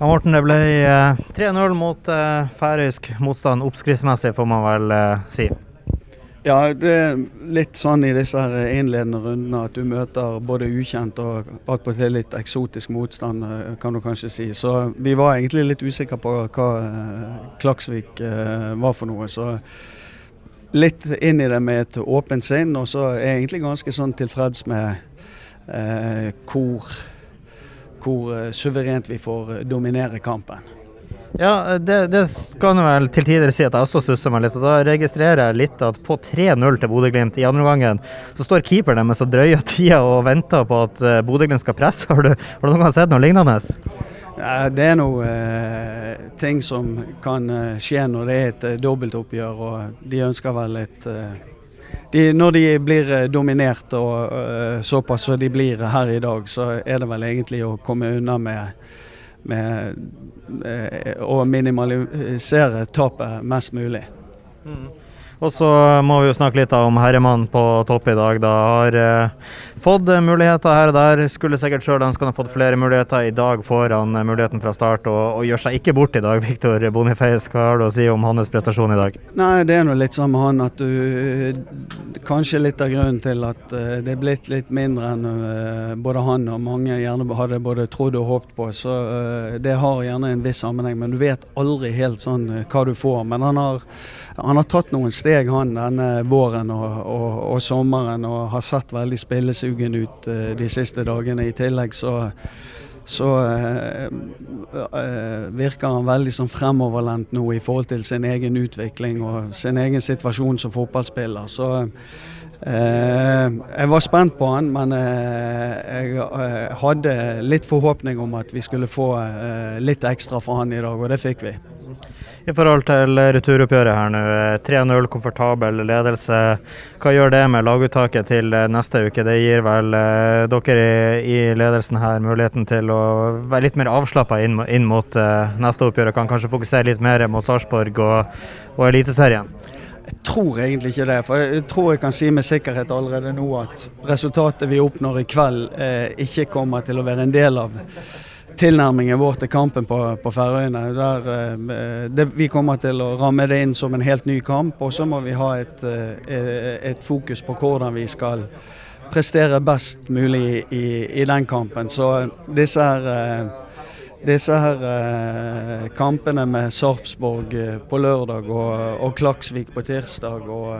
Ja, Morten, det ble 3-0 mot uh, færøysk motstand. Oppskriftsmessig, får man vel uh, si. Ja, det er litt sånn i disse innledende rundene at du møter både ukjent og attpåtil litt eksotisk motstand, kan du kanskje si. Så vi var egentlig litt usikre på hva Klaksvik var for noe. Så litt inn i det med et åpent sinn, og så er jeg egentlig ganske sånn tilfreds med eh, hvor hvor eh, suverent vi får eh, dominere kampen. Ja, det, det kan jeg vel til tider si at jeg også stusser meg litt. og Da registrerer jeg litt at på 3-0 til Bodø-Glimt i andre omgangen, så står keeperen deres og drøyer tida og venter på at eh, Bodø-Glimt skal presse. Har du, har du noen gang sett noe lignende? Ja, det er noe eh, ting som kan skje når det er et dobbeltoppgjør, og de ønsker vel et eh, de, når de blir eh, dominert og uh, såpass som de blir her i dag, så er det vel egentlig å komme unna med, med uh, å minimalisere tapet mest mulig. Mm. Og så må vi jo snakke litt om herremann på topp i dag. Da har eh, fått muligheter her og der. Skulle sikkert sjøl ønske han hadde fått flere muligheter. I dag får han eh, muligheten fra start og, og gjør seg ikke bort i dag. Viktor Boniface, hva har du å si om hans prestasjon i dag? Nei, Det er nå litt sånn med han at du Kanskje litt av grunnen til at uh, det er blitt litt mindre enn både han og mange gjerne hadde både trodd og håpet på. Så det har gjerne en viss sammenheng, men du vet aldri helt sånn hva du får. Men han har, han har tatt noen steg steg han denne våren og, og, og, sommeren og har sett veldig spillesugen ut uh, de siste dagene. I tillegg så, så uh, virker han veldig sånn fremoverlent nå i forhold til sin egen utvikling og sin egen situasjon som fotballspiller. Så jeg var spent på han, men jeg hadde litt forhåpning om at vi skulle få litt ekstra fra han i dag, og det fikk vi i forhold til returoppgjøret her nå. 3-0, komfortabel ledelse. Hva gjør det med laguttaket til neste uke? Det gir vel eh, dere i, i, ledelsen her muligheten til å være litt mer avslappa inn, inn, mot eh, neste oppgjør og kan kanskje fokusere litt mer mot Sarpsborg og, og Eliteserien? Jeg tror egentlig ikke det. For jeg tror jeg kan si med sikkerhet allerede nå at resultatet vi oppnår i kveld, eh, ikke kommer til å være en del av tilnærmingen vår til kampen på, på Færøyene. Eh, vi kommer til å ramme det inn som en helt ny kamp, og så må vi ha et, eh, et fokus på hvordan vi skal prestere best mulig i, i den kampen. Så disse her, eh, disse her kampene med Sarpsborg på lørdag og, og Klaksvik på tirsdag og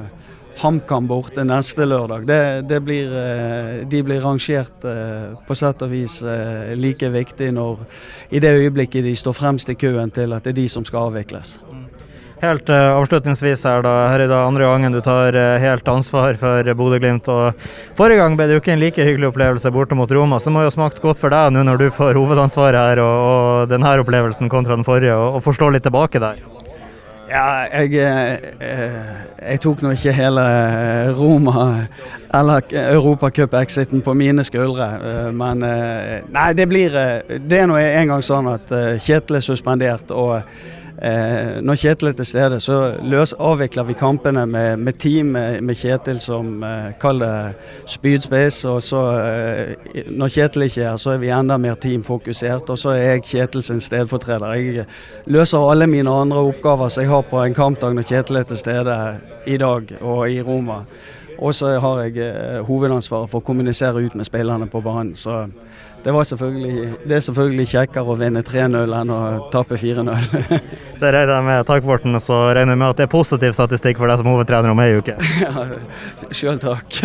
HamKam borte neste lørdag. Det, det blir, eh, de blir rangert eh, på sett og vis eh, like viktig når i det øyeblikket de står fremst i køen til at det er de som skal avvikles. Helt uh, avslutningsvis her, da. Her er det andre gangen du tar uh, helt ansvar for Bodø-Glimt. Forrige gang ble det jo ikke en like hyggelig opplevelse borte mot Roma, så det må jo ha smakt godt for deg nå når du får hovedansvaret her og, og denne opplevelsen kontra den forrige, og, og får slå litt tilbake der. Ja, jeg, eh, jeg tok nå ikke hele Roma eller Europacup-exiten på mine skuldre. Eh, men eh, nei, det blir Det er nå en gang sånn at Kjetil er suspendert. og Eh, når Kjetil er til stede, så løs, avvikler vi kampene med, med team med, Kjetil som eh, kaller spydspiss. Og så, eh, når Kjetil ikke er her, så er vi enda mer teamfokusert. Og så er jeg Kjetil sin stedfortreder. Jeg løser alle mine andre oppgaver som jeg har på en kampdag når Kjetil er til stede i dag og i Roma. Og så har jeg eh, hovedansvaret for å kommunisere ut med spillerne på banen. Så det, det, er selvfølgelig kjekkere å vinne 3-0 enn å tape 4-0. det regner jeg med. Takk, Borten. Så regner jeg med at det er positiv statistikk for deg som hovedtrener om ei uke. ja, sjøl takk.